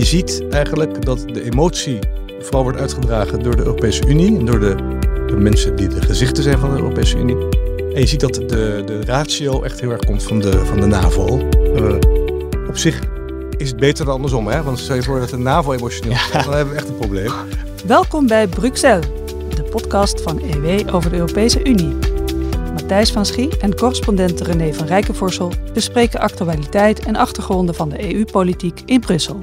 je ziet eigenlijk dat de emotie vooral wordt uitgedragen door de Europese Unie en door de, de mensen die de gezichten zijn van de Europese Unie. En je ziet dat de, de ratio echt heel erg komt van de, van de NAVO. Uh, op zich is het beter dan andersom, hè? Want stel je voor dat de NAVO emotioneel is, dan hebben we echt een probleem. Welkom bij Bruxelles, de podcast van EW over de Europese Unie. Matthijs van Schie en correspondent René van Rijkenvorsel bespreken actualiteit en achtergronden van de EU-politiek in Brussel.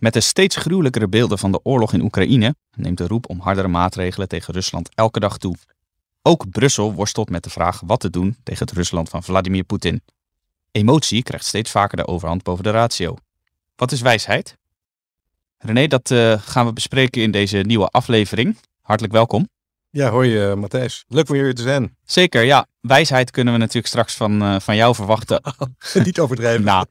Met de steeds gruwelijkere beelden van de oorlog in Oekraïne neemt de roep om hardere maatregelen tegen Rusland elke dag toe. Ook Brussel worstelt met de vraag wat te doen tegen het Rusland van Vladimir Poetin. Emotie krijgt steeds vaker de overhand boven de ratio. Wat is wijsheid? René, dat uh, gaan we bespreken in deze nieuwe aflevering. Hartelijk welkom. Ja, hoi uh, Matthijs. Leuk om hier te zijn. Zeker, ja. Wijsheid kunnen we natuurlijk straks van, uh, van jou verwachten. Niet overdrijven. nou,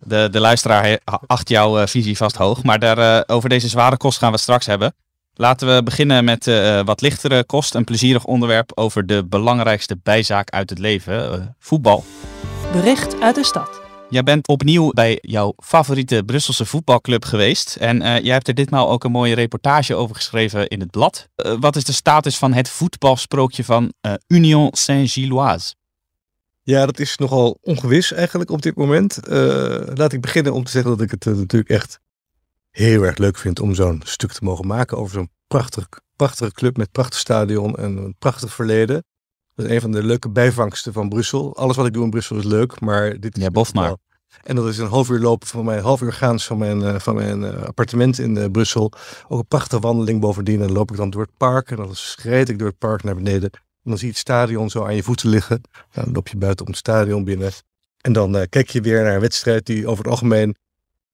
de, de luisteraar acht jouw visie vast hoog. Maar daar, over deze zware kost gaan we het straks hebben. Laten we beginnen met uh, wat lichtere kost. Een plezierig onderwerp over de belangrijkste bijzaak uit het leven: uh, voetbal. Bericht uit de stad. Jij bent opnieuw bij jouw favoriete Brusselse voetbalclub geweest. En uh, jij hebt er ditmaal ook een mooie reportage over geschreven in het blad. wat is de status van het voetbalsprookje van Union Saint-Gilloise? Ja, dat is nogal ongewis eigenlijk op dit moment. laat ik beginnen om te zeggen dat ik het natuurlijk echt heel erg leuk vind om zo'n stuk te mogen maken over zo'n prachtig, prachtige club met prachtig stadion en een prachtig verleden. Dat is een van de leuke bijvangsten van Brussel. Alles wat ik doe in Brussel is leuk, maar dit is. Ja, bof maar. En dat is een half uur lopen van mijn, half uur gaan van mijn, uh, van mijn appartement in uh, Brussel. Ook een prachtige wandeling bovendien. En dan loop ik dan door het park en dan schreed ik door het park naar beneden. En dan zie je het stadion zo aan je voeten liggen. Dan loop je buiten op het stadion binnen. En dan kijk je weer naar een wedstrijd die over het algemeen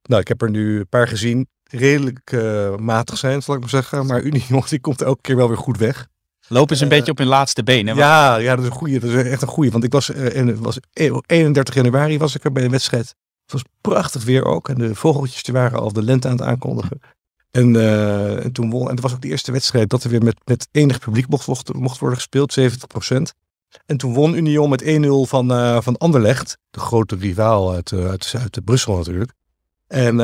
nou, ik heb er nu een paar gezien. Redelijk uh, matig zijn, zal ik maar zeggen. Maar Union, die komt elke keer wel weer goed weg. Lopen ze een uh, beetje op hun laatste benen. Ja, ja, dat is een goede. Dat is echt een goede. Want ik was, in, was 31 januari was ik er bij de wedstrijd. Het was prachtig weer ook. En de vogeltjes die waren al de lente aan het aankondigen. En, en toen won. En het was ook de eerste wedstrijd dat er weer met, met enig publiek mocht, worden gespeeld. 70 procent. En toen won Union met 1-0 van, van Anderlecht. De grote rivaal uit, uit, uit Brussel natuurlijk. En,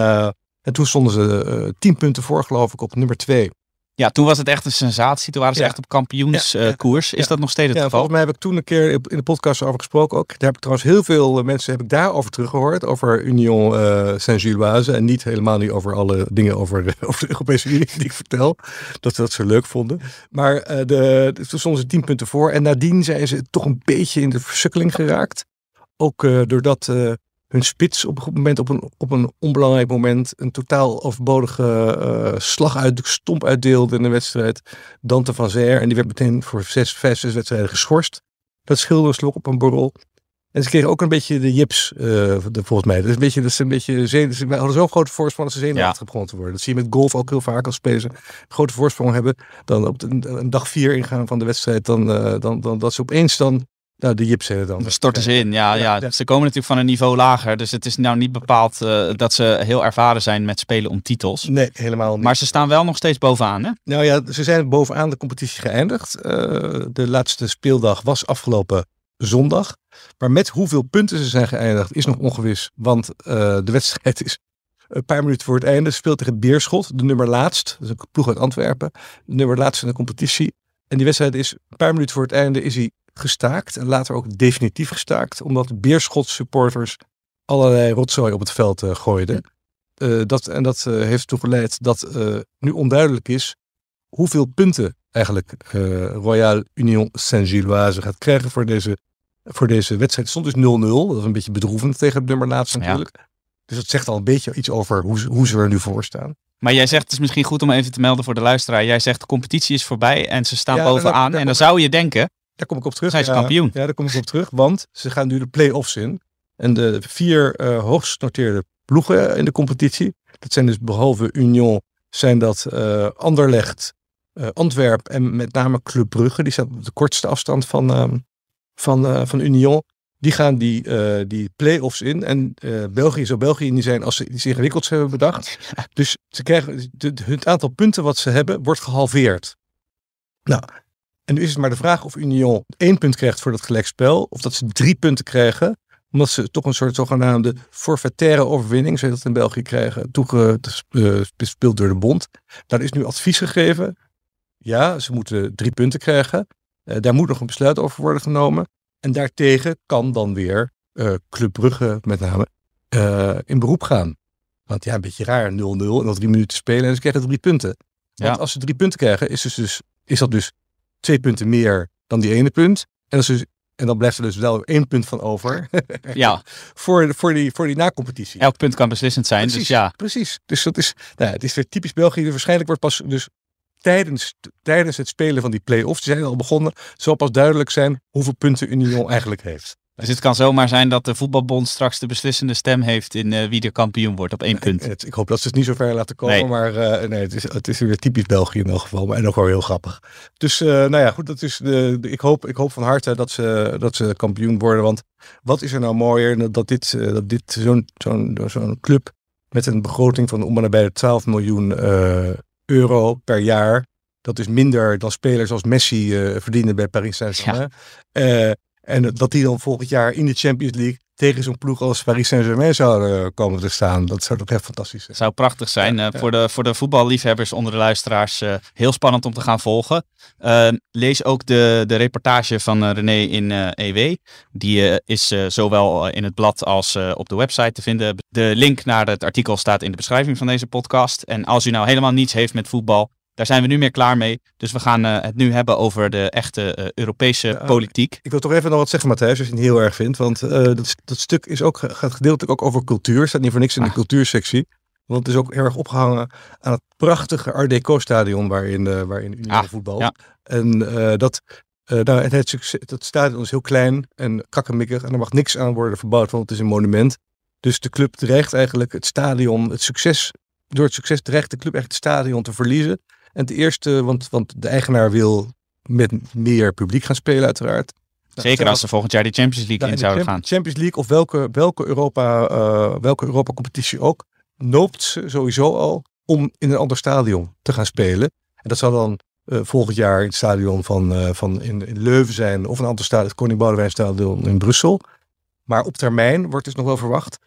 en toen stonden ze tien punten voor, geloof ik, op nummer twee. Ja, toen was het echt een sensatie. Toen waren ze ja. echt op kampioenskoers. Ja, ja. Is dat nog steeds het ja, geval? Volgens mij heb ik toen een keer in de podcast over gesproken ook. Daar heb ik trouwens heel veel eh, mensen heb ik daarover teruggehoord. Over Union uh, Saint-Gilloise. En niet helemaal niet over alle dingen over, over de Europese Unie die ik vertel. Dat ze dat ze leuk vonden. Maar uh, de, toen stonden ze tien punten voor. En nadien zijn ze toch een beetje in de versukkeling geraakt. Ook doordat hun spits op een moment, op een, op een onbelangrijk moment, een totaal overbodige uh, slag uit, stomp uitdeelde in de wedstrijd. Dante van Zer. En die werd meteen voor zes, vijf, zes wedstrijden geschorst. Dat scheelde slok op een borrel. En ze kregen ook een beetje de jips, uh, de, volgens mij. Dat is een beetje, dat is een beetje ze hadden zo'n grote voorsprong dat ze zenuwachtig ja. begonnen te worden. Dat zie je met golf ook heel vaak als spelers een grote voorsprong hebben. Dan op de, een dag vier ingaan van de wedstrijd, dan, uh, dan, dan dat ze opeens dan nou, de Jips dan. Dan storten ze in, ja, ja, Ze komen natuurlijk van een niveau lager. Dus het is nou niet bepaald uh, dat ze heel ervaren zijn met spelen om titels. Nee, helemaal niet. Maar ze staan wel nog steeds bovenaan, hè? Nou ja, ze zijn bovenaan de competitie geëindigd. Uh, de laatste speeldag was afgelopen zondag. Maar met hoeveel punten ze zijn geëindigd is nog ongewis. Want uh, de wedstrijd is een paar minuten voor het einde. Speelt tegen Beerschot, de nummer laatst. Dat is een ploeg uit Antwerpen. De nummer laatst in de competitie. En die wedstrijd is een paar minuten voor het einde is hij gestaakt en later ook definitief gestaakt, omdat Beerschot supporters allerlei rotzooi op het veld uh, gooiden. Uh, dat, en dat uh, heeft ertoe geleid dat nu onduidelijk is hoeveel punten eigenlijk Royal Union Saint-Gilloise gaat krijgen voor deze, voor deze wedstrijd. Het stond dus 0-0, dat is een beetje bedroevend tegen het nummer laatst natuurlijk. Ja. Dus dat zegt al een beetje iets over hoe, hoe ze er nu voor staan. Maar jij zegt, het is misschien goed om even te melden voor de luisteraar. Jij zegt de competitie is voorbij en ze staan ja, bovenaan. en dan zou je denken, daar kom ik op terug. Hij is kampioen. Ja, daar kom ik op terug. Want ze gaan nu de play-offs in. En de vier uh, hoogst genoteerde ploegen in de competitie. Dat zijn dus behalve Union, zijn dat uh, Anderlecht, uh, Antwerp en met name Club Brugge. Die staat op de kortste afstand van, van, van Union. Die gaan die, die play-offs in. En België zou België niet zijn als ze iets ingewikkelds hebben bedacht. Dus ze krijgen, de, het aantal punten wat ze hebben wordt gehalveerd. Nou, en nu is het maar de vraag of Union één punt krijgt voor dat gelijkspel. Of dat ze drie punten krijgen Omdat ze toch een soort zogenaamde forfaitaire overwinning, zoals dat in België krijgen, toegespeeld door de bond. Daar is nu advies gegeven. Ja, ze moeten drie punten krijgen. Uh, daar moet nog een besluit over worden genomen. En daartegen kan dan weer uh, Club Brugge met name uh, in beroep gaan. Want ja, een beetje raar, 0-0 en dan drie minuten spelen en ze krijgen drie punten. Want als ze drie punten krijgen, is, dus, dus, is dat dus twee punten meer dan die ene punt. En, dat dus, en dan blijft er dus wel één punt van over. ja. voor, voor, die, voor die nacompetitie. Elk punt kan beslissend zijn. Precies, dus ja. precies. Dus dat is, nou het is weer typisch België. Waarschijnlijk wordt pas dus tijdens, tijdens het spelen van die play-offs, die zijn al begonnen, zal pas duidelijk zijn hoeveel punten Union eigenlijk heeft. Dus het kan zomaar zijn dat de voetbalbond straks de beslissende stem heeft in uh, wie de kampioen wordt op één punt. Ik, ik hoop dat ze het niet zo ver laten komen, Nee. maar eh, nee, het is, het is weer typisch België in elk geval, maar en ook wel heel grappig. Dus eh, nou ja, goed, dat is de, de- ik, hoop, ik hoop van harte dat ze, dat ze kampioen worden, want wat is er nou mooier dan dat dit, eh, dat dit zo'n zo'n zo'n club met een begroting van om en nabij de 12 miljoen eh, euro per jaar, dat is minder dan spelers als Messi eh, verdienen bij Paris Saint-Germain. Eh, en dat die dan volgend jaar in de Champions League tegen zo'n ploeg als Paris Saint-Germain zouden komen te staan. Dat zou toch echt fantastisch zijn. zou prachtig zijn. Ja, Eh, ja. Voor, de, voor de voetballiefhebbers onder de luisteraars eh, heel spannend om te gaan volgen. Eh, lees ook de, de reportage van eh, René in eh, EW. Die eh, is eh, zowel eh, in het blad als eh, op de website te vinden. De link naar het artikel staat in de beschrijving van deze podcast. En als u nou helemaal niets heeft met voetbal, daar zijn we nu meer klaar mee. Dus we gaan eh, het nu hebben over de echte eh, Europese Ja, politiek. Ik wil toch even nog wat zeggen, Matthijs, als je het niet heel erg vindt. Want eh, dat, dat stuk is ook, gaat gedeeltelijk ook over cultuur. Staat niet voor niks in de Ah. cultuursectie. Want het is ook heel erg opgehangen aan het prachtige Art Deco-stadion waarin, waarin Union Ah, voetbalt. ja. En dat, nou, het, succes, dat stadion is heel klein en krakkemikkig. En er mag niks aan worden verbouwd, want het is een monument. Dus de club dreigt eigenlijk het stadion, het succes, door het succes dreigt de club echt het stadion te verliezen. En het eerste, want, want de eigenaar wil met meer publiek gaan spelen uiteraard. Nou, Zeker als ze volgend jaar de Champions League nou, in in de zouden gaan. Champions League of welke, welke Europa, eh, welke Europa competitie ook, noopt ze sowieso al om in een ander stadion te gaan spelen. En dat zal dan eh, volgend jaar in het stadion van, eh, van in, in Leuven zijn of een ander stadion, het Koning Boudewijn stadion in Brussel. Maar op termijn wordt dus nog wel verwacht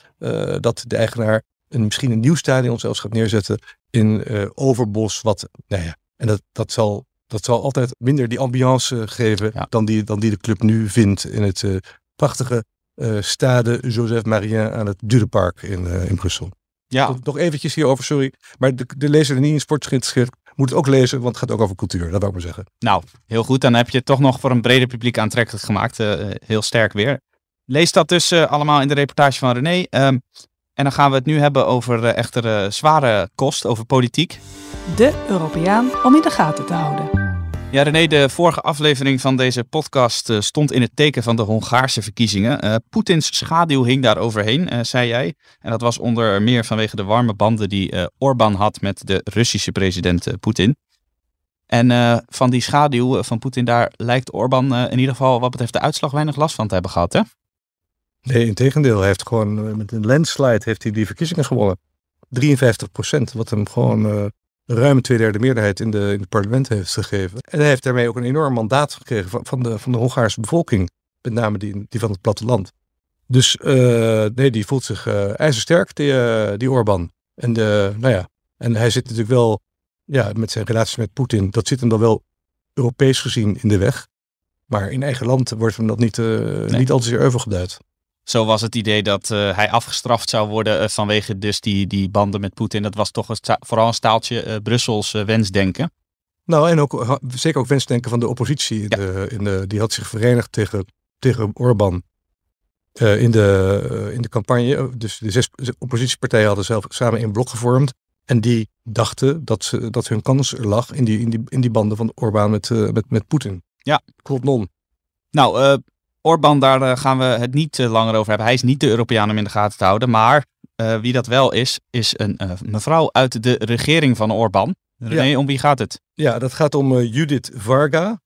dat de eigenaar een, misschien een nieuw stadion zelfs gaat neerzetten in eh, Overbos. Wat, nou ja, en dat, dat, zal, dat zal altijd minder die ambiance geven Ja. dan, die, dan die de club nu vindt in het eh, prachtige eh, stade Joseph Marien aan het Durenpark in, in Brussel. Ja, Nog- Nog eventjes hierover, sorry. Maar de, de lezer die niet in sport geïnteresseerd, moet het ook lezen, want het gaat ook over cultuur. Dat wou ik maar zeggen. Nou, heel goed. Dan heb je het toch nog voor een breder publiek aantrekkelijk gemaakt. Heel sterk weer. Lees dat dus allemaal in de reportage van René. Ehm, en dan gaan we het nu hebben over eh, echter eh, zware kost, over politiek. De Europeaan om in de gaten te houden. Ja, René, de vorige aflevering van deze podcast eh, stond in het teken van de Hongaarse verkiezingen. Poetins schaduw hing daar overheen, zei jij. En dat was onder meer vanwege de warme banden die eh Orbán had met de Russische president Poetin. En van die schaduw van Poetin, daar lijkt Orbán in ieder geval wat betreft de uitslag weinig last van te hebben gehad, hè? Nee, in tegendeel. Hij heeft gewoon eh, met een landslide heeft hij die verkiezingen gewonnen. 53 procent, wat hem gewoon eh ruim een tweederde meerderheid in, de, in het parlement heeft gegeven. En hij heeft daarmee ook een enorm mandaat gekregen van, van, de, van de Hongaarse bevolking. Met name die, die van het platteland. Dus eh, nee, die voelt zich eh ijzersterk, die, die Orbán. En, de, nou ja, en hij zit natuurlijk wel, ja, met zijn relatie met Poetin, dat zit hem dan wel Europees gezien in de weg. Maar in eigen land wordt hem dat niet, eh niet al te zeer euvel geduid. Zo was het idee dat eh, hij afgestraft zou worden eh, vanwege dus die, die banden met Poetin. Dat was toch een vooral een staaltje eh, Brussels wensdenken. Nou, en ook, zeker ook wensdenken van de oppositie. Ja. de, in de, die had zich verenigd tegen, tegen Orbán in, de, in de campagne. Dus de zes oppositiepartijen hadden zelf samen een blok gevormd. En die dachten dat, ze, dat hun kans lag in die, in die, in die banden van Orbán met, met, met Poetin. Ja. Klopt non. Nou, Orbán, daar eh, gaan we het niet eh, langer over hebben. Hij is niet de Europeaan om in de gaten te houden. Maar eh, wie dat wel is, is een mevrouw uit de regering van Orbán. René, om wie gaat het? Ja, dat gaat om Judith Varga.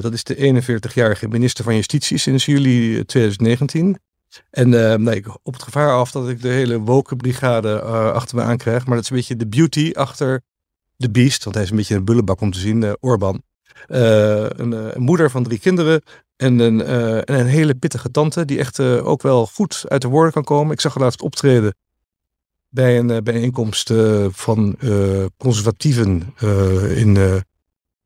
Dat is de 41-jarige minister van Justitie sinds juli eh, 2019. En nee, ik op het gevaar af dat ik de hele woke brigade achter me aankrijg. Maar dat is een beetje de beauty achter de beast. Want hij is een beetje een bullebak om te zien, Orbán. Eh, een, een moeder van drie kinderen. En een, eh, en een hele pittige tante die echt eh, ook wel goed uit de woorden kan komen. Ik zag haar laatst optreden bij een eh, bijeenkomst van conservatieven in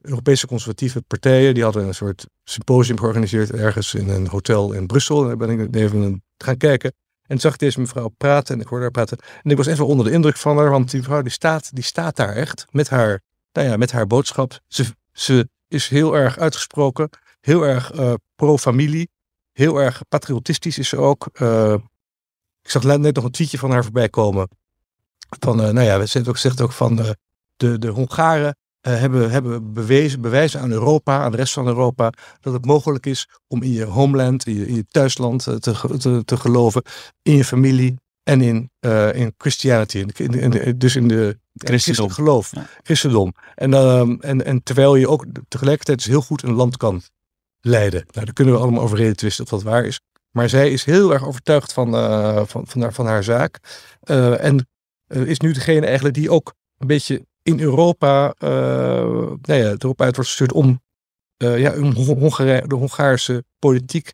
Europese conservatieve partijen. Die hadden een soort symposium georganiseerd ergens in een hotel in Brussel. En daar ben ik even gaan kijken. En zag ik deze mevrouw praten en ik hoorde haar praten. En ik was even onder de indruk van haar, want die mevrouw die staat, die staat daar echt met haar, nou ja, met haar boodschap. Ze, ze is heel erg uitgesproken, heel erg eh, pro-familie, heel erg patriotistisch is ze ook. Eh, ik zag net nog een tweetje van haar voorbij komen. Van, eh, nou ja, ze heeft ook gezegd ook van de, de Hongaren hebben, hebben bewezen, bewijzen aan Europa, aan de rest van Europa, dat het mogelijk is om in je homeland, in je, in je thuisland te, te, te geloven, in je familie en in, in Christianity. In, in, in dus in de Christendom. geloof, Ja. christendom. En, ehm, en, en terwijl je ook tegelijkertijd dus heel goed een land kan leiden. Nou, daar kunnen we allemaal over reden twisten of dat waar is. Maar zij is heel erg overtuigd van, eh, van, van, haar, van haar zaak. Eh, en eh, is nu degene eigenlijk die ook een beetje in Europa, nou ja, erop uit wordt gestuurd om ja, om Hon- Hongarije- de Hongaarse politiek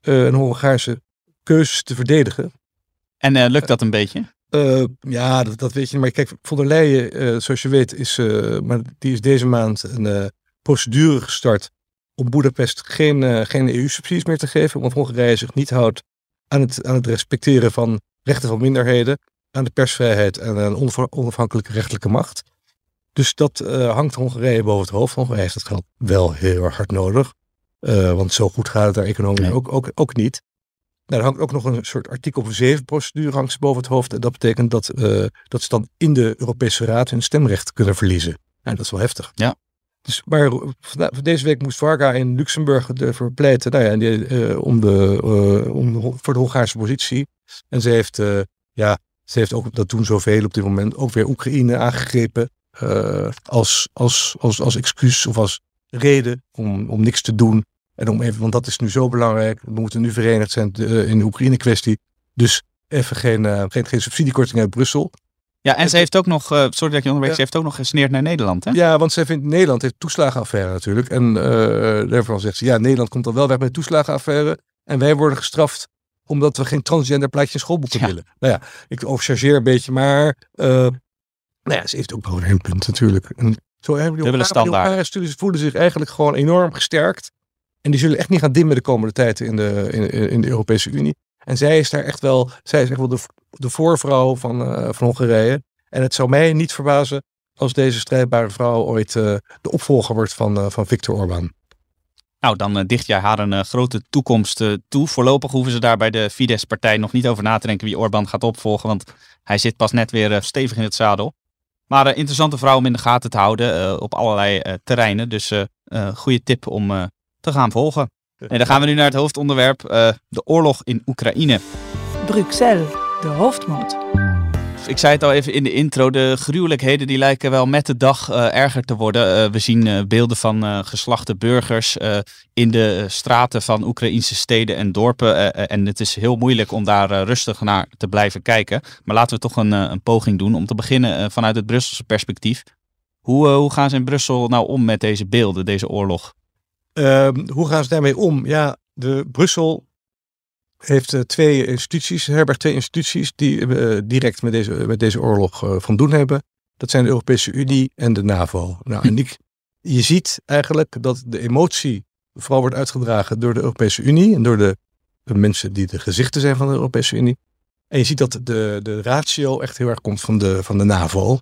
en Hongaarse keuzes te verdedigen. En lukt dat een beetje? Ja, dat, dat weet je. Maar kijk, von der Leyen, zoals je weet, is, maar die is deze maand een procedure gestart om Boedapest geen, eh, geen EU-subsidies meer te geven. Omdat Hongarije zich niet houdt aan het, aan het respecteren van rechten van minderheden, aan de persvrijheid en aan onaf- onafhankelijke rechtelijke macht. Dus dat eh, hangt Hongarije boven het hoofd. Hongarije heeft dat geld wel heel erg hard nodig. Eh, want zo goed gaat het daar economisch Nee. ook, ook, ook niet. Nou, er hangt ook nog een soort artikel 7 procedure hangt boven het hoofd. En dat betekent dat, dat ze dan in de Europese Raad hun stemrecht kunnen verliezen. Nou, dat is wel heftig. Ja. Dus, maar deze week moest Varga in Luxemburg ervoor pleiten nou ja, eh, om de, eh, om de, voor de Hongaarse positie. En ze heeft, eh, ja, ze heeft ook, dat doen zoveel op dit moment, ook weer Oekraïne aangegrepen als, als, als, als excuus of als reden om, om niks te doen. En om even, want dat is nu zo belangrijk. We moeten nu verenigd zijn in de Oekraïne-kwestie. Dus even geen, geen, geen subsidiekorting uit Brussel. Ja, en ze heeft ook nog, eh, sorry dat je Ja. ze heeft ook nog gesneerd naar Nederland, hè? Ja, want zij vindt Nederland heeft toeslagenaffaire natuurlijk. En eh daarvan zegt ze, ja, Nederland komt dan wel weg met toeslagenaffaire. En wij worden gestraft omdat we geen transgender plaatje in schoolboeken Ja. willen. Nou ja, ik overchargeer een beetje, maar eh, nou ja, ze heeft ook weer een punt natuurlijk. En zo hebben die Hongaren- standaard. Die Hongaren studies voelen zich eigenlijk gewoon enorm gesterkt. En die zullen echt niet gaan dimmen de komende tijd in de, in, in de Europese Unie. En zij is daar echt wel, zij is echt wel de, de voorvrouw van, eh, van Hongarije. En het zou mij niet verbazen als deze strijdbare vrouw ooit eh, de opvolger wordt van, eh, van Viktor Orbán. Nou, dan dicht jij haar een grote toekomst toe. Voorlopig hoeven ze daar bij de Fidesz-partij nog niet over na te denken wie Orbán gaat opvolgen, want hij zit pas net weer stevig in het zadel. Maar interessante vrouw om in de gaten te houden eh, op allerlei eh, terreinen. Dus goede tip om eh, te gaan volgen. En dan gaan we nu naar het hoofdonderwerp, eh, de oorlog in Oekraïne. Bruxelles, de hoofdmoot. Ik zei het al even in de intro, de gruwelijkheden die lijken wel met de dag eh, erger te worden. Eh, we zien eh, beelden van eh, geslachte burgers eh, in de straten van Oekraïnse steden en dorpen. en het is heel moeilijk om daar rustig naar te blijven kijken. Maar laten we toch een, eh, een poging doen om te beginnen vanuit het Brusselse perspectief. Hoe, hoe gaan ze in Brussel nou om met deze beelden, deze oorlog? Ehm, hoe gaan ze daarmee om? Ja, de Brussel heeft eh, twee instituties, herbergt twee instituties die eh, direct met deze, met deze oorlog eh, van doen hebben. Dat zijn de Europese Unie en de NAVO. Nou, en ik, je ziet eigenlijk dat de emotie vooral wordt uitgedragen door de Europese Unie en door de, de mensen die de gezichten zijn van de Europese Unie. En je ziet dat de, de ratio echt heel erg komt van de, van de NAVO.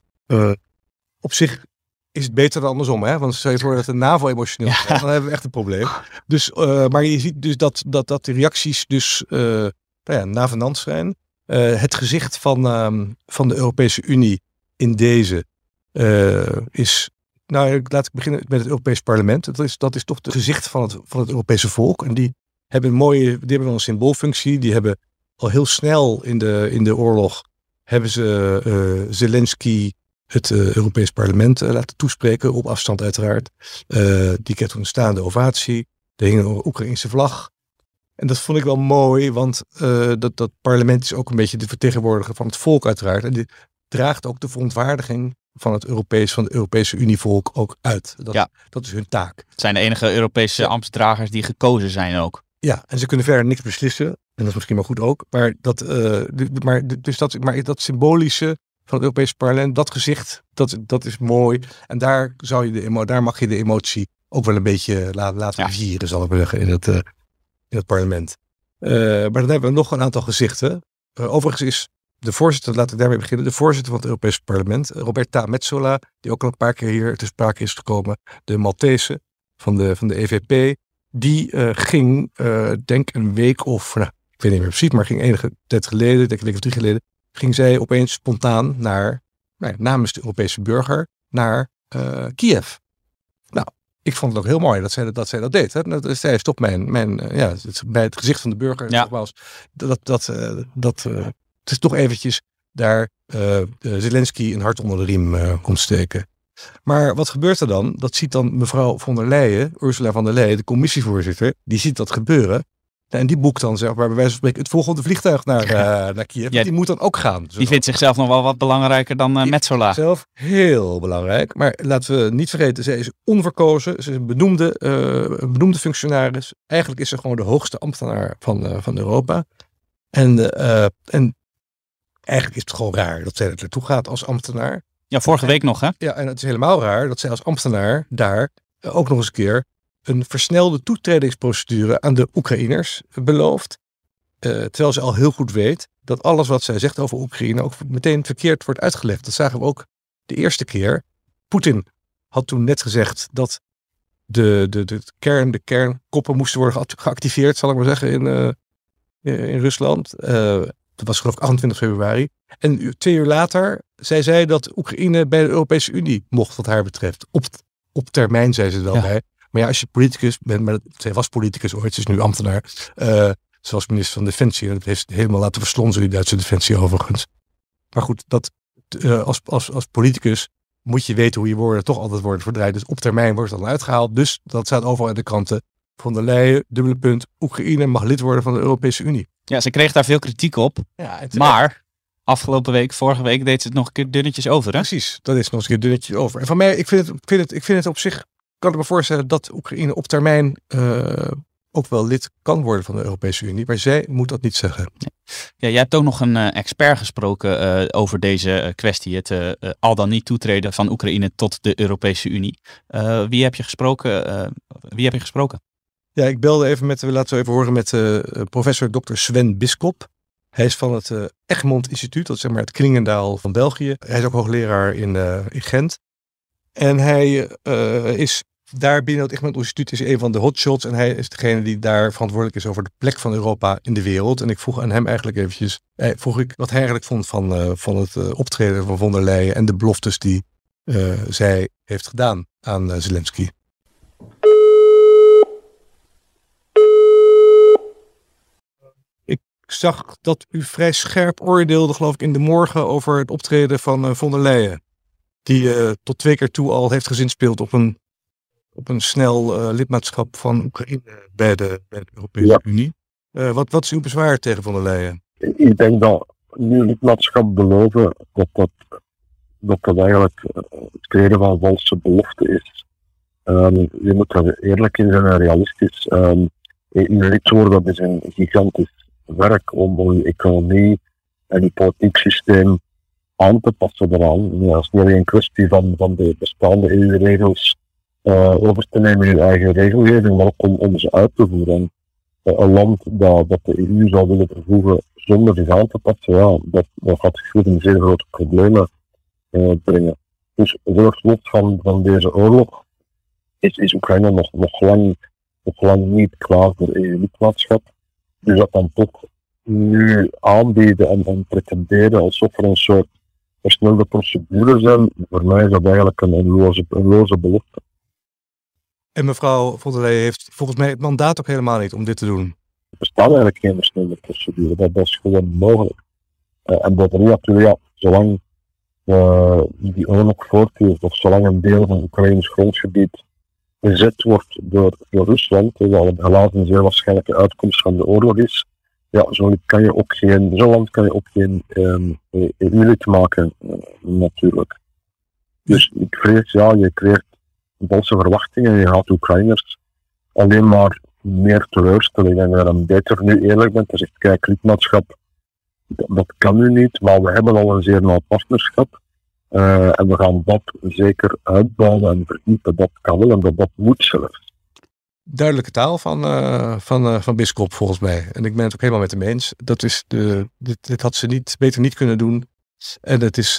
Op zich is het beter dan andersom, hè? Want stel je voor dat de NAVO emotioneel is, dan hebben we echt een probleem. Dus, eh, maar je ziet dus dat, dat, dat de reacties dus eh nou ja, navenant zijn. Eh, het gezicht van, ehm, van de Europese Unie in deze is... Nou, laat ik beginnen met het Europees Parlement. Dat is, dat is toch het gezicht van het, van het Europese volk. En die hebben een mooie, die hebben wel een symboolfunctie. Die hebben al heel snel in de, in de oorlog hebben ze Zelensky het eh, Europees Parlement eh, laten toespreken, op afstand uiteraard. Eh, die kreeg toen een staande ovatie. Er hing een Oekraïnse vlag. En dat vond ik wel mooi, want dat, dat parlement is ook een beetje de vertegenwoordiger van het volk uiteraard. En die draagt ook de verontwaardiging van het Europees, van de Europese Unievolk ook uit. Dat, Ja. dat is hun taak. Het zijn de enige Europese Ja. ambtsdragers die gekozen zijn ook. Ja, en ze kunnen verder niks beslissen. En dat is misschien wel goed ook. Maar dat, maar, dus dat, maar dat symbolische van het Europese parlement, dat gezicht, dat, dat is mooi. En daar, zou je de, daar mag je de emotie ook wel een beetje laten, laten Ja. vieren, zal ik maar zeggen, in het, eh, in het parlement. Eh, maar dan hebben we nog een aantal gezichten. Eh, overigens is de voorzitter, laten we daarmee beginnen, de voorzitter van het Europese parlement, Roberta Metsola, die ook al een paar keer hier te sprake is gekomen, de Maltese van de, van de EVP, die eh, ging, eh, denk een week of, nou, ik weet niet meer precies, maar ging enige tijd geleden, denk een week of drie geleden, ging zij opeens spontaan naar, nou ja, namens de Europese burger, naar eh, Kiev. Nou, ik vond het ook heel mooi dat zij dat, zij dat deed. Hè. Dat, zij is toch mijn, mijn eh, ja, het, bij het gezicht van de burger, Ja. nogmaals, dat, dat, eh, dat, het is toch eventjes daar Zelensky een hart onder de riem komt steken. Maar wat gebeurt er dan? Dat ziet dan mevrouw von der Leyen, Ursula von der Leyen, de commissievoorzitter, die ziet dat gebeuren. En die boekt dan zeg maar bij wijze van spreken het volgende vliegtuig naar, eh, naar Kiev. Ja, die moet dan ook gaan. Die vindt zichzelf nog wel wat belangrijker dan Die- Metzola. Zelf heel belangrijk. Maar laten we niet vergeten, zij is onverkozen. Ze is een benoemde, eh, een benoemde functionaris. Eigenlijk is ze gewoon de hoogste ambtenaar van, van Europa. En, en eigenlijk is het gewoon raar dat zij er naartoe gaat als ambtenaar. Ja, vorige week nog hè? Ja, en het is helemaal raar dat zij als ambtenaar daar ook nog eens een keer een versnelde toetredingsprocedure aan de Oekraïners belooft. Eh, terwijl ze al heel goed weet dat alles wat zij zegt over Oekraïne ook meteen verkeerd wordt uitgelegd. Dat zagen we ook de eerste keer. Poetin had toen net gezegd dat de, de, de kern, de kernkoppen moesten worden geact- geactiveerd, zal ik maar zeggen, in, eh, in Rusland. Eh, dat was geloof ik 28 februari. En twee uur later zei zij dat Oekraïne bij de Europese Unie mocht, wat haar betreft. Op, op termijn, zei ze wel Ja. bij. Maar ja, als je politicus bent, maar zij was politicus ooit, ze is nu ambtenaar. eh zoals minister van Defensie. En dat heeft helemaal laten verslonzen, die Duitse Defensie overigens. Maar goed, dat, eh, als, als, als politicus moet je weten hoe je woorden toch altijd worden verdraaid. Dus op termijn wordt het dan uitgehaald. Dus dat staat overal in de kranten. Van der Leyen, dubbele punt, Oekraïne mag lid worden van de Europese Unie. Ja, ze kreeg daar veel kritiek op. Ja, Maar afgelopen week, vorige week, deed ze het nog een keer dunnetjes over hè? Precies, dat is nog eens een keer dunnetjes over. En van mij, ik vind het, ik vind het, ik vind het op zich, kan ik me voorstellen dat Oekraïne op termijn eh, ook wel lid kan worden van de Europese Unie. Maar zij moet dat niet zeggen. Ja, jij hebt ook nog een eh, expert gesproken eh, over deze kwestie. Het al dan niet toetreden van Oekraïne tot de Europese Unie. Wie heb je gesproken? wie heb je gesproken? Ja, ik belde even met, we laten we even horen met professor Dr. Sven Biskop. Hij is van het Egmond Instituut, dat is zeg maar het Klingendaal van België. Hij is ook hoogleraar in, in Gent. En hij is daar binnen het Egmond Instituut is een van de hotshots. En hij is degene die daar verantwoordelijk is over de plek van Europa in de wereld. En ik vroeg aan hem eigenlijk eventjes, eh, vroeg ik wat hij eigenlijk vond van, eh, van het eh, optreden van von der Leyen en de beloftes die eh, zij heeft gedaan aan Zelensky. Ik zag dat u vrij scherp oordeelde, geloof ik, in de morgen over het optreden van von der Leyen. Die tot twee keer toe al heeft gezinspeeld op een, op een snel eh, lidmaatschap van Oekraïne bij de, bij de Europese Ja. Unie. Eh, wat, wat is uw bezwaar tegen von der Leyen? Ik denk dat nu lidmaatschap beloven, dat dat, dat, dat eigenlijk eh, het creëren van valse belofte is. Ehm, je moet er eerlijk in zijn en realistisch. Um, lid worden, dat is een gigantisch werk om, je economie en je politiek systeem aan te passen eraan. Ja, het is niet alleen een kwestie van, van de bestaande EU-regels over te nemen in je eigen regelgeving, maar ook om, om ze uit te voeren. En, eh, een land dat, dat de EU zou willen vervoegen zonder zich aan te passen, ja, dat, gaat zich in zeer grote problemen eh, brengen. Dus het slot van, van deze oorlog is, is Oekraïne nog, nog, lang, nog lang niet klaar voor EU-lidmaatschap. Dus dat dan toch nu aanbieden en, en pretenderen alsof er een soort versnelde procedure zijn, voor mij is dat eigenlijk een, een, loze, een loze belofte. En mevrouw von der Leyen heeft volgens mij het mandaat ook helemaal niet om dit te doen. Er bestaat eigenlijk geen versnelde procedure, dat, dat is gewoon mogelijk. Uh, en bovendien natuurlijk, ja, zolang uh, die oorlog voortduurt, of zolang een deel van Oekraïns grondgebied bezet wordt door, door Rusland, wat helaas een zeer waarschijnlijke uitkomst van de oorlog is, ja, zo kan je ook geen, zo'n land kan je ook geen um, EU-lid maken, uh, natuurlijk. Dus ik vrees, ja, je creëert valse verwachtingen en je gaat Oekraïners alleen maar meer teleurstellen. Ik denk dat dan beter nu eerlijk bent en zegt, kijk, lidmaatschap, dat, kan nu niet, maar we hebben al een zeer nauw partnerschap. Uh, en we gaan dat zeker uitbouwen en verdiepen. Dat kan wel en dat, dat moet zelfs. Duidelijke taal van, uh, van, uh, van Bisschop volgens mij. En ik ben het ook helemaal met hem eens. Dat is de, dit, dit had ze niet, beter niet kunnen doen. En het is,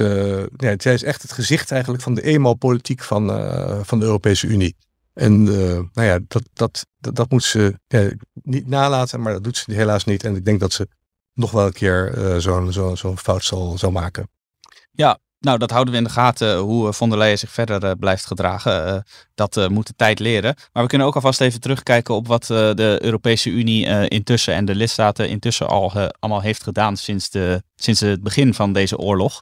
ja, zij is echt het gezicht eigenlijk van de eenmaal-politiek van, van de Europese Unie. En nou ja, dat, dat, dat, moet ze niet nalaten, maar dat doet ze helaas niet. En ik denk dat ze nog wel een keer zo'n zo, zo fout zal, zal maken. Ja, nou, dat houden we in de gaten hoe eh, von der Leyen zich verder uh, blijft gedragen. Dat moet de tijd leren. Maar we kunnen ook alvast even terugkijken op wat de Europese Unie intussen en de lidstaten intussen al allemaal heeft gedaan sinds, de, sinds het begin van deze oorlog.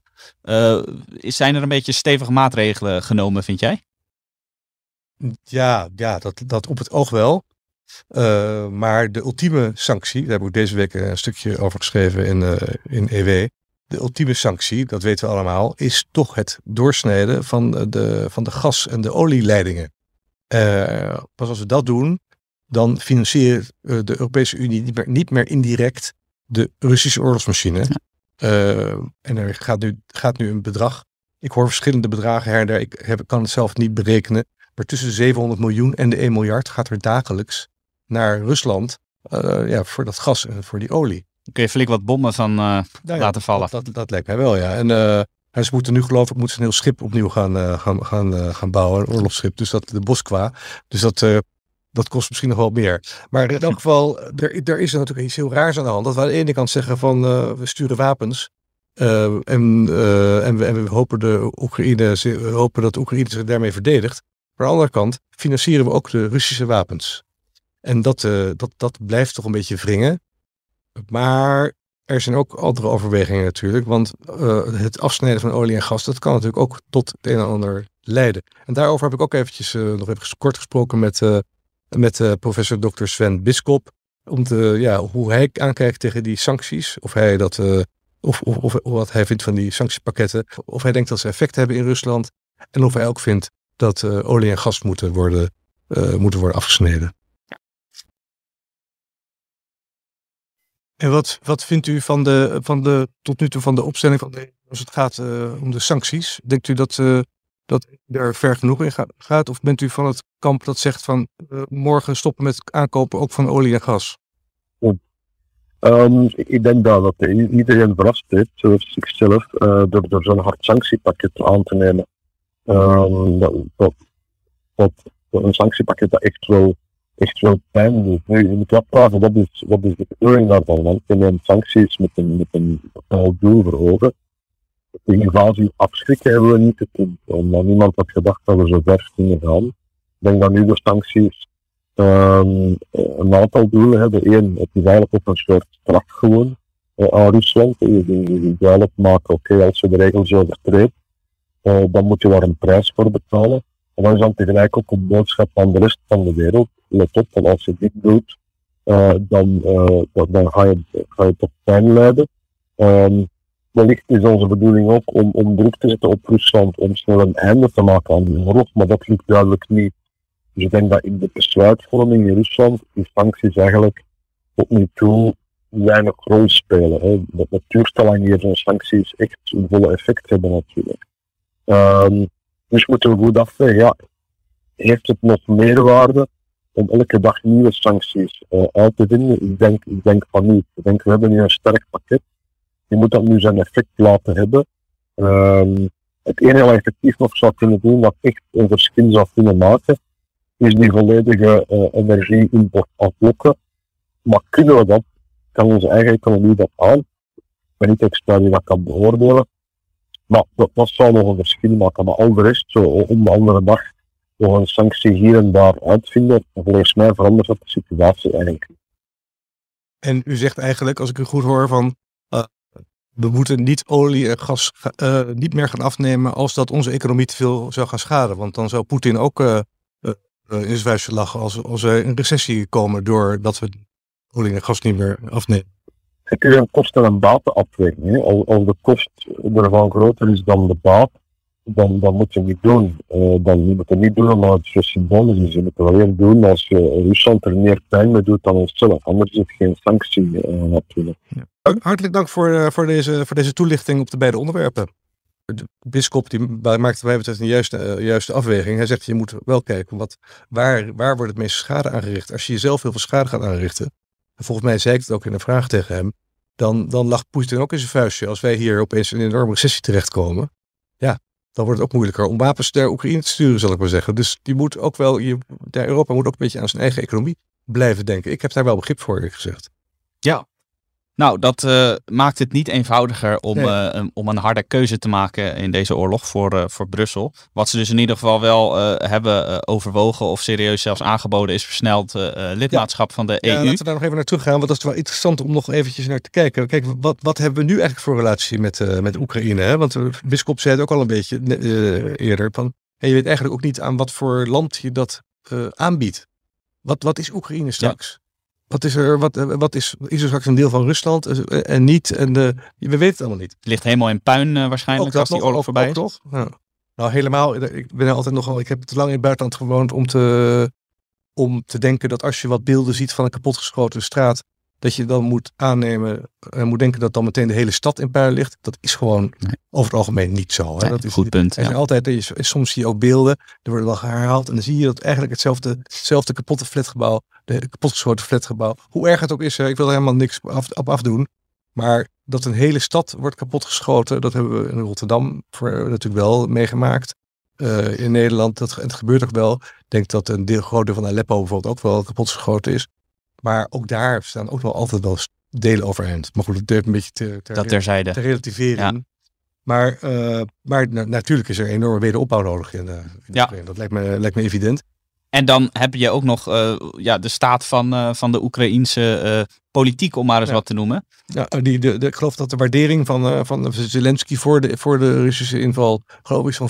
zijn er een beetje stevige maatregelen genomen, vind jij? Ja, ja dat, dat op het oog wel. maar de ultieme sanctie, daar heb ik deze week een stukje over geschreven in, in EW de ultieme sanctie, dat weten we allemaal, is toch het doorsnijden van de, van de gas- en de olieleidingen. Uh, pas als we dat doen, dan financiert uh, de Europese Unie niet meer, niet meer indirect de Russische oorlogsmachine. Uh, en er gaat nu, gaat nu een bedrag. Ik hoor verschillende bedragen her en. Ik heb, kan het zelf niet berekenen. Maar tussen de 700 miljoen en de 1 miljard gaat er dagelijks naar Rusland ja, voor dat gas en voor die olie kun je flink wat bommen van uh, nou ja, laten vallen. Dat, dat, dat, lijkt mij wel, ja. En ze moeten nu geloof ik moeten ze een heel schip opnieuw gaan, uh, gaan, gaan, gaan bouwen, een oorlogsschip. Dus dat de Moskwa. Dus dat, dat kost misschien nog wel meer. Maar in elk geval, er, er is er natuurlijk iets heel raars aan de hand. Dat we aan de ene kant zeggen van we sturen wapens. en, en, we, en we hopen, de Oekraïne, we hopen dat de Oekraïne zich daarmee verdedigt. Maar aan de andere kant financieren we ook de Russische wapens. En dat, dat, dat blijft toch een beetje wringen. Maar er zijn ook andere overwegingen natuurlijk. Want uh, het afsnijden van olie en gas, dat kan natuurlijk ook tot het een en ander leiden. En daarover heb ik ook eventjes uh, nog even kort gesproken met, uh, met professor Dr. Sven Biskop. Om te, ja, hoe hij aankijkt tegen die sancties. Of hij dat, of, of, of, wat hij vindt van die sanctiepakketten. Of hij denkt dat ze effect hebben in Rusland. En of hij ook vindt dat olie en gas moeten worden, moeten worden afgesneden. En wat, wat vindt u van de, van de, tot nu toe van de opstelling van de, als het gaat uh, om de sancties? Denkt u dat, uh, dat er ver genoeg in gaat? Of bent u van het kamp dat zegt van uh, morgen stoppen met aankopen ook van olie en gas? Um, ik denk dat, dat iedereen verrast heeft, ikzelf, door, door zo'n hard sanctiepakket aan te nemen. Dat, dat, dat, een sanctiepakket dat echt wel echt wel pijn doet. Nu, je moet afvragen, wat is, wat is de bedoeling daarvan? Want je neemt sancties met een, met een bepaald doel voor ogen. De invasie afschrikken hebben we niet te omdat niemand had gedacht dat we zo ver gingen gaan. Ik denk dat nu de sancties um, een aantal doelen hebben. Eén, het is eigenlijk op een soort straf gewoon uh, aan Rusland. Je, je, duidelijk maken, oké, als je de regels overtreedt, uh, dan moet je daar een prijs voor betalen. Dan tegelijk ook een boodschap aan de rest van de wereld let op, want als je dit doet, dan, uh, dan ga, je, ga tot pijn leiden. Um, wellicht is onze bedoeling ook om, om druk te zetten op Rusland om snel een einde te maken aan de oorlog, maar dat lukt duidelijk niet. Dus ik denk dat in de besluitvorming in Rusland die sancties eigenlijk tot nu toe weinig rol spelen. Hè. Dat, dat duurt te lang zo'n sancties echt een volle effect hebben natuurlijk. Um, dus moeten we goed afwegen, ja, heeft het nog meerwaarde om elke dag nieuwe sancties uh, uit te vinden? Ik denk, ik denk van niet. Ik denk, we hebben nu een sterk pakket. Je moet dat nu zijn effect laten hebben. Um, het enige wat effectief nog zou kunnen doen, dat echt een verschil zou kunnen maken, is die volledige uh, energie-import afblokken. Maar kunnen we dat? Kan onze eigen economie dat aan? Ik ben niet expert die dat kan beoordelen. Maar dat, zou nog een verschil maken. Maar al de rest, zo om de andere dag, nog een sanctie hier en daar uitvinden. Volgens mij verandert dat de situatie eigenlijk. En u zegt eigenlijk, als ik u goed hoor, van uh, we moeten niet olie en gas uh, niet meer gaan afnemen als dat onze economie te veel zou gaan schaden. Want dan zou Poetin ook uh, in zijn lachen als, als we in recessie komen doordat we olie en gas niet meer afnemen. Het is een kosten- en batenafweging. Als, als de kost ervan groter is dan de baat, dan, dan moet je niet doen. Uh, dan moet je niet doen omdat het zo symbolisch is. Je moet het alleen doen als je Rusland er meer pijn mee doet dan onszelf. Anders is het geen sanctie uh, natuurlijk. Hartelijk dank voor, voor, deze, voor deze toelichting op de beide onderwerpen. De bischop die maakt wij betreft een juiste, juiste afweging. Hij zegt je moet wel kijken wat, waar, waar wordt het meeste schade aangericht. Als je jezelf heel veel schade gaat aanrichten. En volgens mij zei ik het ook in een vraag tegen hem. Dan, dan lag Poetin ook in zijn vuistje. Als wij hier opeens in een enorme recessie terechtkomen. Ja, dan wordt het ook moeilijker om wapens naar Oekraïne te sturen, zal ik maar zeggen. Dus die moet ook wel, je, Europa moet ook een beetje aan zijn eigen economie blijven denken. Ik heb daar wel begrip voor, eerlijk gezegd. Ja, nou, dat uh, maakt het niet eenvoudiger om, nee. uh, om een harde keuze te maken in deze oorlog voor, uh, voor Brussel. Wat ze dus in ieder geval wel hebben overwogen of serieus zelfs aangeboden is versneld lidmaatschap ja. van de ja, EU. Laten we daar nog even naar terug gaan, want dat is wel interessant om nog eventjes naar te kijken. Kijk, wat, wat hebben we nu eigenlijk voor relatie met, met Oekraïne? Hè? Want de bischop zei het ook al een beetje eerder. Van, en je weet eigenlijk ook niet aan wat voor land je dat aanbiedt. Wat, wat is Oekraïne straks? Ja. Wat is er, wat, wat is, is er straks een deel van Rusland en niet? En de, we weten het allemaal niet. Het ligt helemaal in puin uh, waarschijnlijk als die nog, oorlog voorbij ook is. Toch? Nou, nou, helemaal. Ik ben altijd nogal. Ik heb te lang in het buitenland gewoond om te, om te denken dat als je wat beelden ziet van een kapotgeschoten straat, dat je dan moet aannemen en moet denken dat dan meteen de hele stad in puin ligt. Dat is gewoon nee. over het algemeen niet zo. Hè? Nee, dat is goed punt. Er zijn ja. altijd, soms zie je ook beelden, er worden wel herhaald en dan zie je dat eigenlijk hetzelfde, hetzelfde kapotte flatgebouw, de kapotgeschoten flatgebouw, hoe erg het ook is, ik wil er helemaal niks af, op afdoen, maar dat een hele stad wordt kapotgeschoten, dat hebben we in Rotterdam voor, natuurlijk wel meegemaakt. Uh, in Nederland, dat, het gebeurt ook wel. Ik denk dat een deel, groot deel van Aleppo bijvoorbeeld ook wel kapotgeschoten is. Maar ook daar staan ook wel altijd wel delen overeind. Maar goed, het durft een beetje te, ter, dat terzijde. te relativeren. Ja. Maar, uh, maar na, natuurlijk is er enorme wederopbouw nodig in, uh, in ja. Dat lijkt me, lijkt me evident. En dan heb je ook nog uh, ja, de staat van, van de Oekraïense politiek, om maar eens ja. wat te noemen. Ja, die, de, de, ik geloof dat de waardering van, van Zelensky voor de, voor de Russische inval, geloof ik, zo'n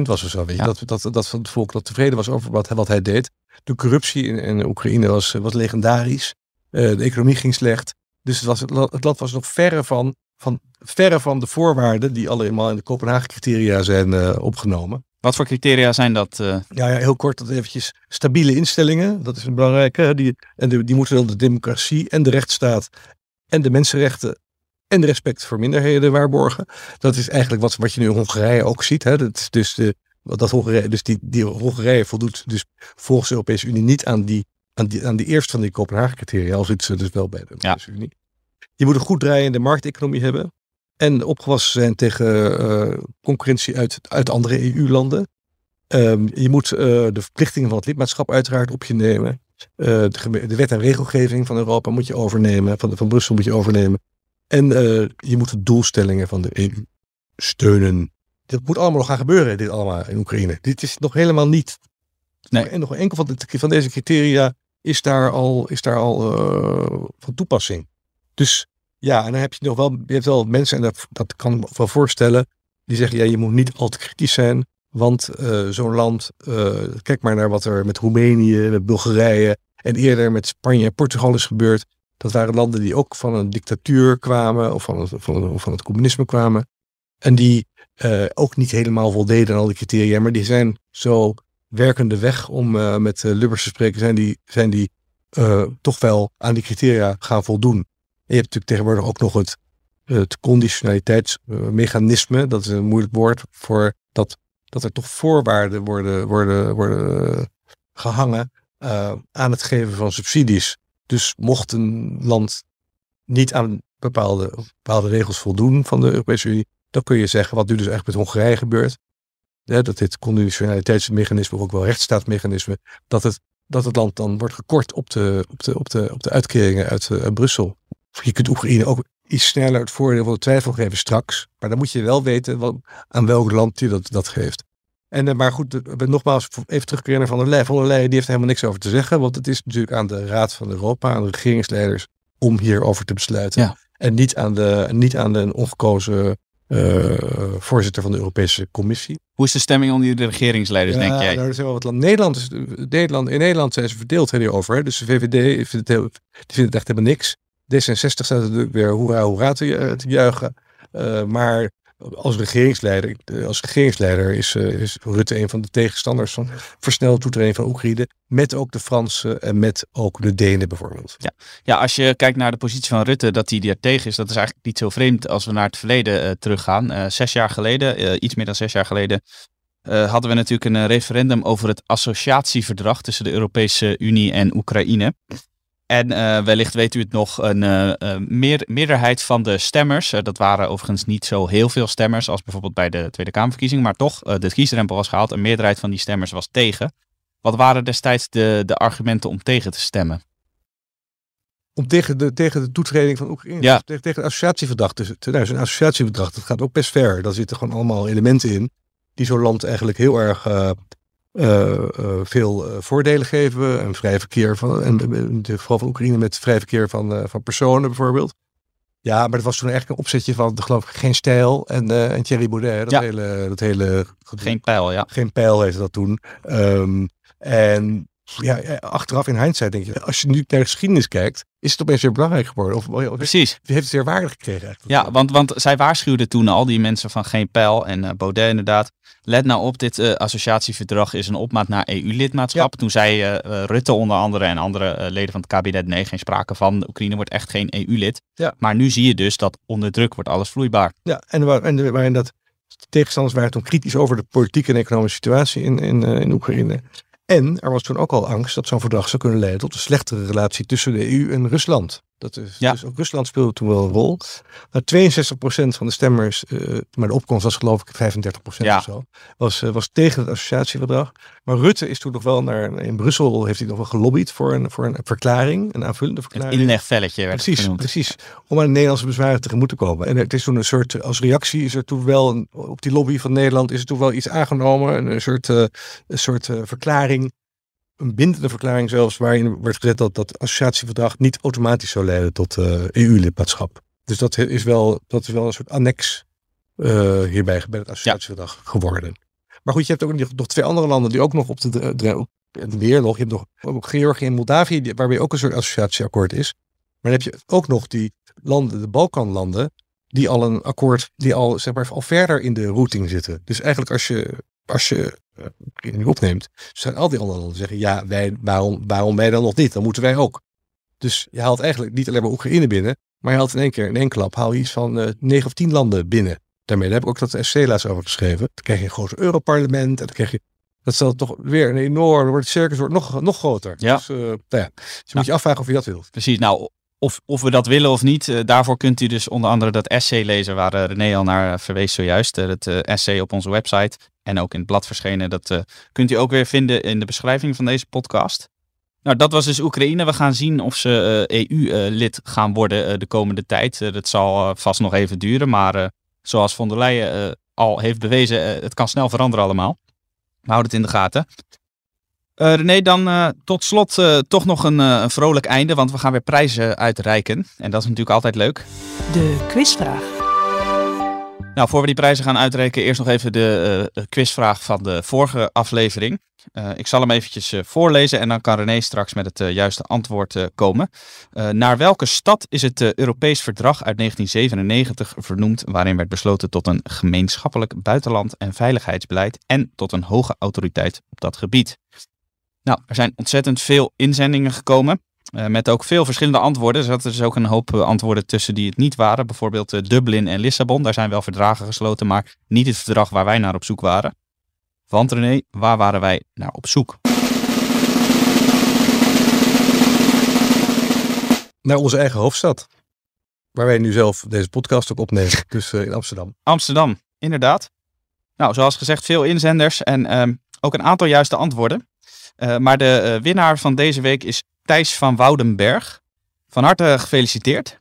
15% was of zo. Weet je? Ja. Dat, dat, dat van het volk dat tevreden was over wat, wat hij deed. De corruptie in, in Oekraïne was, was legendarisch. De economie ging slecht. Dus het, was, het land was nog verre van, van, verre van de voorwaarden die allemaal in de Kopenhagen-criteria zijn opgenomen. Wat voor criteria zijn dat? Uh... Ja, ja, heel kort dat eventjes. Stabiele instellingen, dat is een belangrijke. Die, en de, die moeten wel de democratie en de rechtsstaat en de mensenrechten en de respect voor minderheden waarborgen. Dat is eigenlijk wat, wat je nu in Hongarije ook ziet. Hè. Dat is dus de, dat Hongarije, dus die, die Hongarije voldoet dus volgens de Europese Unie niet aan die, aan die, aan die eerste van die Kopenhagen-criteria, al zit ze dus wel bij de Europese ja. Unie. Je moet een goed draaiende markteconomie hebben en opgewassen zijn tegen uh, concurrentie uit, uit andere EU-landen. Um, je moet uh, de verplichtingen van het lidmaatschap uiteraard op je nemen. Uh, de, de, wet en regelgeving van Europa moet je overnemen, van, van Brussel moet je overnemen. En je moet de doelstellingen van de EU steunen dat moet allemaal nog gaan gebeuren, dit allemaal in Oekraïne. Dit is nog helemaal niet. Nee. En nog enkel van, de, van deze criteria is daar al, is daar al van toepassing. Dus ja, en dan heb je nog wel, je hebt wel mensen, en dat, dat kan ik me wel voorstellen, die zeggen, ja, je moet niet al te kritisch zijn, want uh, zo'n land, uh, kijk maar naar wat er met Roemenië, met Bulgarije en eerder met Spanje en Portugal is gebeurd. Dat waren landen die ook van een dictatuur kwamen, of van het, van, van het communisme kwamen. En die uh, ook niet helemaal voldeden aan al die criteria, maar die zijn zo werkende weg om met Lubbers te spreken, zijn die, zijn die toch wel aan die criteria gaan voldoen. Je hebt natuurlijk tegenwoordig ook nog het, het conditionaliteitsmechanisme, dat is een moeilijk woord, voor dat, dat er toch voorwaarden worden, worden, worden gehangen aan het geven van subsidies. Dus mocht een land niet aan bepaalde, bepaalde regels voldoen van de Europese Unie, dan kun je zeggen, wat nu dus echt met Hongarije gebeurt, dat dit conditionaliteitsmechanisme, ook wel rechtsstaatsmechanisme, dat het, dat het land dan wordt gekort op de, op de, op de, op de uitkeringen uit, uh, uit Brussel. Je kunt Oekraïne ook iets sneller het voordeel van de twijfel geven straks, maar dan moet je wel weten wat, aan welk land je dat, dat geeft. En, uh, maar goed, nogmaals, even terugkeren naar Van der Leyen. Van der Leyen die heeft er helemaal niks over te zeggen, want het is natuurlijk aan de Raad van Europa, aan de regeringsleiders, om hierover te besluiten. Ja. En niet aan de, niet aan de ongekozen uh, voorzitter van de Europese Commissie. Hoe is de stemming onder de regeringsleiders, ja, denk jij? Nou, er zijn wel wat land. Nederland is, Nederland, in Nederland zijn ze verdeeld hierover. Hè? Dus de VVD vindt het, heel, die vindt het echt helemaal niks. D66 staat natuurlijk weer hoera hoera te, juichen. Uh, maar als regeringsleider, als regeringsleider is, uh, is Rutte een van de tegenstanders van versnelde toetreding van Oekraïne. Met ook de Fransen en met ook de Denen bijvoorbeeld. Ja. ja, als je kijkt naar de positie van Rutte, dat hij er tegen is, dat is eigenlijk niet zo vreemd als we naar het verleden teruggaan. Zes jaar geleden, iets meer dan zes jaar geleden, hadden we natuurlijk een referendum over het associatieverdrag tussen de Europese Unie en Oekraïne. En uh, wellicht weet u het nog, een uh, meer, meerderheid van de stemmers, dat waren overigens niet zo heel veel stemmers als bijvoorbeeld bij de Tweede Kamerverkiezing, maar toch, de kiesdrempel was gehaald, een meerderheid van die stemmers was tegen. Wat waren destijds de, de argumenten om tegen te stemmen? Om tegen de, tegen de toetreding van Oekraïne, ja. tegen, tegen het associatieverdrag. Dus, nou, zo'n associatieverdrag, dat gaat ook best ver. Daar zitten gewoon allemaal elementen in die zo'n land eigenlijk heel erg veel uh, voordelen geven. Een vrij verkeer van, en het geval van Oekraïne met vrij verkeer van, van personen bijvoorbeeld. Ja, maar dat was toen eigenlijk een opzetje van, geloof ik, geen stijl en, en Thierry Baudet. Dat ja. hele, dat hele, geen pijl, ja. Geen pijl heette dat toen. Um, en ja, achteraf in hindsight denk je, als je nu naar de geschiedenis kijkt, is het opeens weer belangrijk geworden. Of, of Precies. heeft het weer waarde gekregen eigenlijk. Ja, want, want zij waarschuwden toen al die mensen van geen pijl en uh, Baudet inderdaad. Let nou op, dit uh, associatieverdrag is een opmaat naar EU-lidmaatschap. Ja. Toen zei uh, Rutte onder andere en andere leden van het kabinet, nee, geen sprake van. Oekraïne wordt echt geen EU-lid. Ja. Maar nu zie je dus dat onder druk wordt alles vloeibaar. Ja, en, en waarin dat tegenstanders waren toen kritisch over de politieke en economische situatie in, in, in Oekraïne. En er was toen ook al angst dat zo'n verdrag zou kunnen leiden tot een slechtere relatie tussen de EU en Rusland. Dat is, ja. Dus ook Rusland speelde toen wel een rol. Nou, 62% van de stemmers, uh, maar de opkomst was geloof ik 35% ja. of zo, was, uh, was tegen het associatieverdrag. Maar Rutte is toen nog wel naar, in Brussel, heeft hij nog wel gelobbyd voor een, voor een verklaring, een aanvullende verklaring. Een inlegvelletje werd precies, genoemd. Precies, om aan de Nederlandse bezwaren tegemoet te komen. En het is toen een soort, als reactie is er toen wel, een, op die lobby van Nederland is er toen wel iets aangenomen, een, een soort, uh, een soort verklaring een bindende verklaring zelfs waarin werd gezet dat dat associatieverdrag niet automatisch zou leiden tot uh, EU-lidmaatschap. Dus dat is wel, dat is wel een soort annex uh, hierbij bij het associatieverdrag ja. geworden. Maar goed, je hebt ook nog twee andere landen die ook nog op de, de, de weer nog. Je hebt nog ook Georgië en Moldavië, waarbij ook een soort associatieakkoord is. Maar dan heb je ook nog die landen, de Balkanlanden, die al een akkoord, die al, zeg maar, al verder in de routing zitten. Dus eigenlijk als je, als je uh, nu opneemt, zijn al die andere landen zeggen, ja, wij, waarom, waarom wij dan nog niet? Dan moeten wij ook. Dus je haalt eigenlijk niet alleen maar Oekraïne binnen, maar je haalt in één keer, in één klap, haal je iets van uh, negen of tien landen binnen. Daarmee daar heb ik ook dat SC laatst over geschreven. Dan krijg je een groot Europarlement en dan krijg je dat zal toch weer een enorm, wordt het circus wordt nog, nog groter. Ja. Dus, uh, nou ja. dus je moet je afvragen of je dat wilt. Precies, nou of, we dat willen of niet, uh, daarvoor kunt u dus onder andere dat essay lezen waar uh, René al naar verwees zojuist. Het essay op onze website en ook in het blad verschenen. Dat kunt u ook weer vinden in de beschrijving van deze podcast. Nou, dat was dus Oekraïne. We gaan zien of ze EU-lid gaan worden de komende tijd. dat zal vast nog even duren, maar zoals von der Leyen al heeft bewezen, het kan snel veranderen allemaal. We houden het in de gaten. Uh, René, dan uh, tot slot uh, toch nog een, een, vrolijk einde, want we gaan weer prijzen uitreiken. En dat is natuurlijk altijd leuk. De quizvraag. Nou, voor we die prijzen gaan uitreiken, eerst nog even de quizvraag van de vorige aflevering. ik zal hem eventjes voorlezen en dan kan René straks met het juiste antwoord komen. naar welke stad is het Europees Verdrag uit 1997 vernoemd, waarin werd besloten tot een gemeenschappelijk buitenland- en veiligheidsbeleid en tot een hoge autoriteit op dat gebied? Nou, er zijn ontzettend veel inzendingen gekomen. Uh, met ook veel verschillende antwoorden. Er zaten dus ook een hoop uh, antwoorden tussen die het niet waren. Bijvoorbeeld uh, Dublin en Lissabon. Daar zijn wel verdragen gesloten, maar niet het verdrag waar wij naar op zoek waren. Want René, waar waren wij naar op zoek? Naar onze eigen hoofdstad. Waar wij nu zelf deze podcast ook opnemen. dus in Amsterdam. Amsterdam, inderdaad. Nou, zoals gezegd, veel inzenders en ehm, ook een aantal juiste antwoorden. Uh, maar de uh, winnaar van deze week is Thijs van Woudenberg. Van harte gefeliciteerd.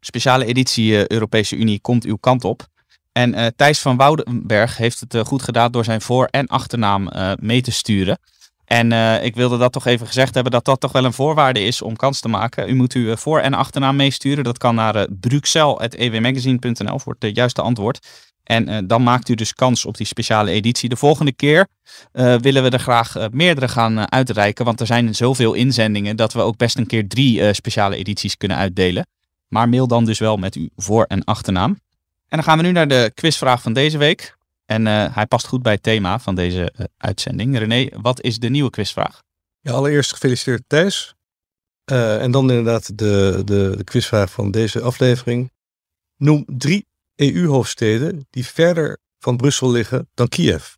Speciale editie uh, Europese Unie komt uw kant op. En Thijs van Woudenberg heeft het goed gedaan door zijn voor- en achternaam mee te sturen. En ik wilde dat toch even gezegd hebben dat dat toch wel een voorwaarde is om kans te maken. U moet uw voor- en achternaam meesturen. Dat kan naar bruxelles.ewmagazine.nl voor het juiste antwoord. En uh, dan maakt u dus kans op die speciale editie. De volgende keer uh, willen we er graag uh, meerdere gaan uitreiken. Want er zijn zoveel inzendingen dat we ook best een keer drie speciale edities kunnen uitdelen. Maar mail dan dus wel met uw voor- en achternaam. En dan gaan we nu naar de quizvraag van deze week. En hij past goed bij het thema van deze uitzending. René, wat is de nieuwe quizvraag? Ja, allereerst gefeliciteerd Thijs. En dan inderdaad de, de, de quizvraag van deze aflevering. Noem drie EU-hoofdsteden die verder van Brussel liggen dan Kiev.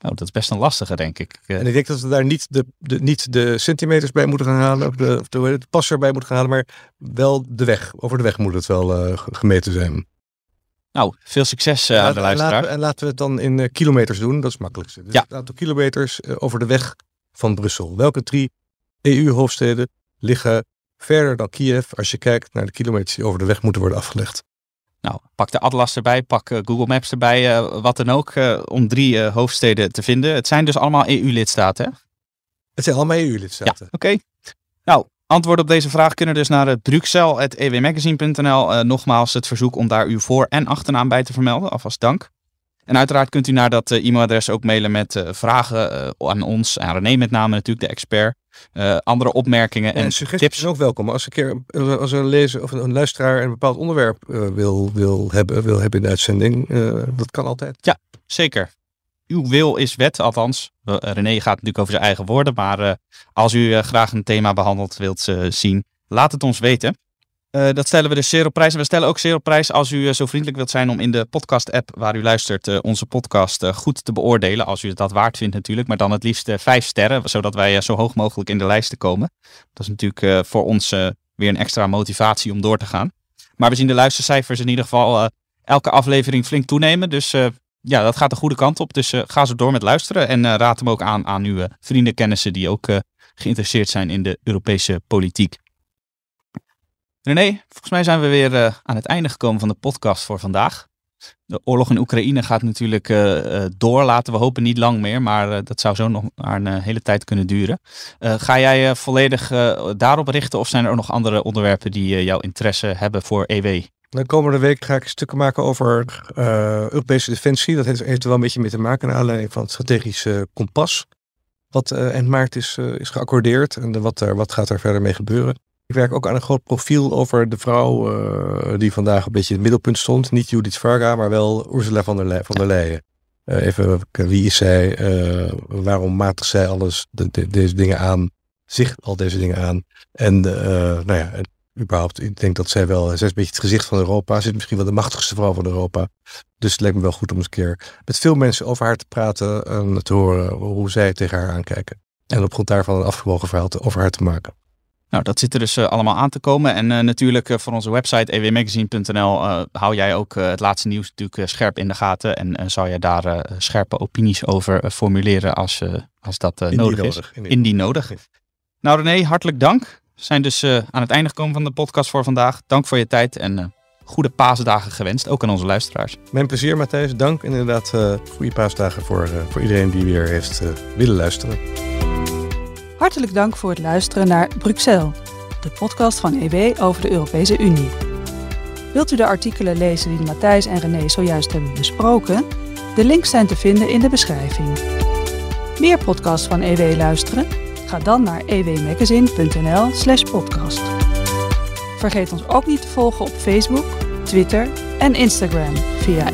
Oh, dat is best een lastige, denk ik. En ik denk dat we daar niet de, de, niet de centimeters bij moeten gaan halen, of de, of de, de passer bij moeten gaan halen, maar wel de weg. Over de weg moet het wel uh, gemeten zijn. Nou, veel succes uh, aan de luisteraar. Laten we, en laten we het dan in uh, kilometers doen, dat is makkelijk. Dus ja. het aantal kilometers over de weg van Brussel. Welke drie EU-hoofdsteden liggen verder dan Kiev als je kijkt naar de kilometers die over de weg moeten worden afgelegd? Nou, pak de atlas erbij, pak uh, Google Maps erbij, uh, wat dan ook, uh, om drie hoofdsteden te vinden. Het zijn dus allemaal EU-lidstaten, hè? Het zijn allemaal EU-lidstaten. Ja, oké. Okay. Nou, antwoorden op deze vraag kunnen dus naar bruxelles.ewmagazine.nl. nogmaals het verzoek om daar uw voor- en achternaam bij te vermelden, alvast dank. En uiteraard kunt u naar dat e-mailadres ook mailen met vragen aan ons, aan René met name natuurlijk, de expert. Uh, andere opmerkingen en, en suggesties tips. zijn ook welkom. Als een keer als een lezer of een luisteraar een bepaald onderwerp uh, wil, wil, hebben, wil hebben in de uitzending, uh, dat kan altijd. Ja, zeker. Uw wil is wet, althans. René gaat natuurlijk over zijn eigen woorden, maar als u graag een thema behandeld wilt zien, laat het ons weten. Uh, dat stellen we dus zeer op prijs. En we stellen ook zeer op prijs als u uh, zo vriendelijk wilt zijn om in de podcast-app waar u luistert uh, onze podcast goed te beoordelen. Als u dat waard vindt natuurlijk, maar dan het liefst vijf sterren, zodat wij zo hoog mogelijk in de lijsten komen. Dat is natuurlijk voor ons weer een extra motivatie om door te gaan. Maar we zien de luistercijfers in ieder geval elke aflevering flink toenemen. Dus ja, dat gaat de goede kant op. Dus ga zo door met luisteren en raad hem ook aan aan uw vrienden, kennissen die ook geïnteresseerd zijn in de Europese politiek. René, volgens mij zijn we weer uh, aan het einde gekomen van de podcast voor vandaag. De oorlog in Oekraïne gaat natuurlijk uh, uh, door. Laten we hopen niet lang meer, maar dat zou zo nog maar een hele tijd kunnen duren. ga jij volledig daarop richten of zijn er nog andere onderwerpen die jouw interesse hebben voor EW? De komende week ga ik stukken maken over Europese defensie. Dat heeft, er wel een beetje mee te maken naar aanleiding van het strategische kompas. Wat eind maart is, is geaccordeerd en wat, wat gaat er verder mee gebeuren. Ik werk ook aan een groot profiel over de vrouw uh, die vandaag een beetje in het middelpunt stond. Niet Judith Varga, maar wel Ursula von der, van der Leyen. Uh, even, wie is zij? Uh, waarom matigt zij alles, de, de, deze dingen aan? Zich al deze dingen aan? En nou ja, überhaupt, ik denk dat zij wel, zij is een beetje het gezicht van Europa. Ze is misschien wel de machtigste vrouw van Europa. Dus het lijkt me wel goed om eens een keer met veel mensen over haar te praten en te horen hoe zij tegen haar aankijken. En op grond daarvan een afgewogen verhaal over haar te maken. Nou, dat zit er dus uh, allemaal aan te komen. En uh, natuurlijk uh, voor onze website ewmagazine.nl hou jij ook het laatste nieuws natuurlijk scherp in de gaten. En zou je daar scherpe opinies over formuleren als, als dat nodig, nodig is. Indien, Indien nodig. Nou René, hartelijk dank. We zijn dus aan het einde gekomen van de podcast voor vandaag. Dank voor je tijd en goede paasdagen gewenst, ook aan onze luisteraars. Mijn plezier Matthijs, dank. En inderdaad goede paasdagen voor, voor iedereen die weer heeft willen luisteren. Hartelijk dank voor het luisteren naar Bruxelles, de podcast van EW over de Europese Unie. Wilt u de artikelen lezen die Matthijs en René zojuist hebben besproken? De links zijn te vinden in de beschrijving. Meer podcasts van EW luisteren? Ga dan naar ewmagazine.nl/slash podcast. Vergeet ons ook niet te volgen op Facebook, Twitter en Instagram via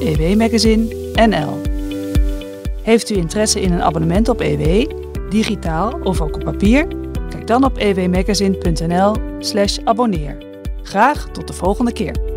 ewmagazine.nl. Heeft u interesse in een abonnement op EW? Digitaal of ook op papier? Kijk dan op ewmagazine.nl/slash abonneer. Graag tot de volgende keer.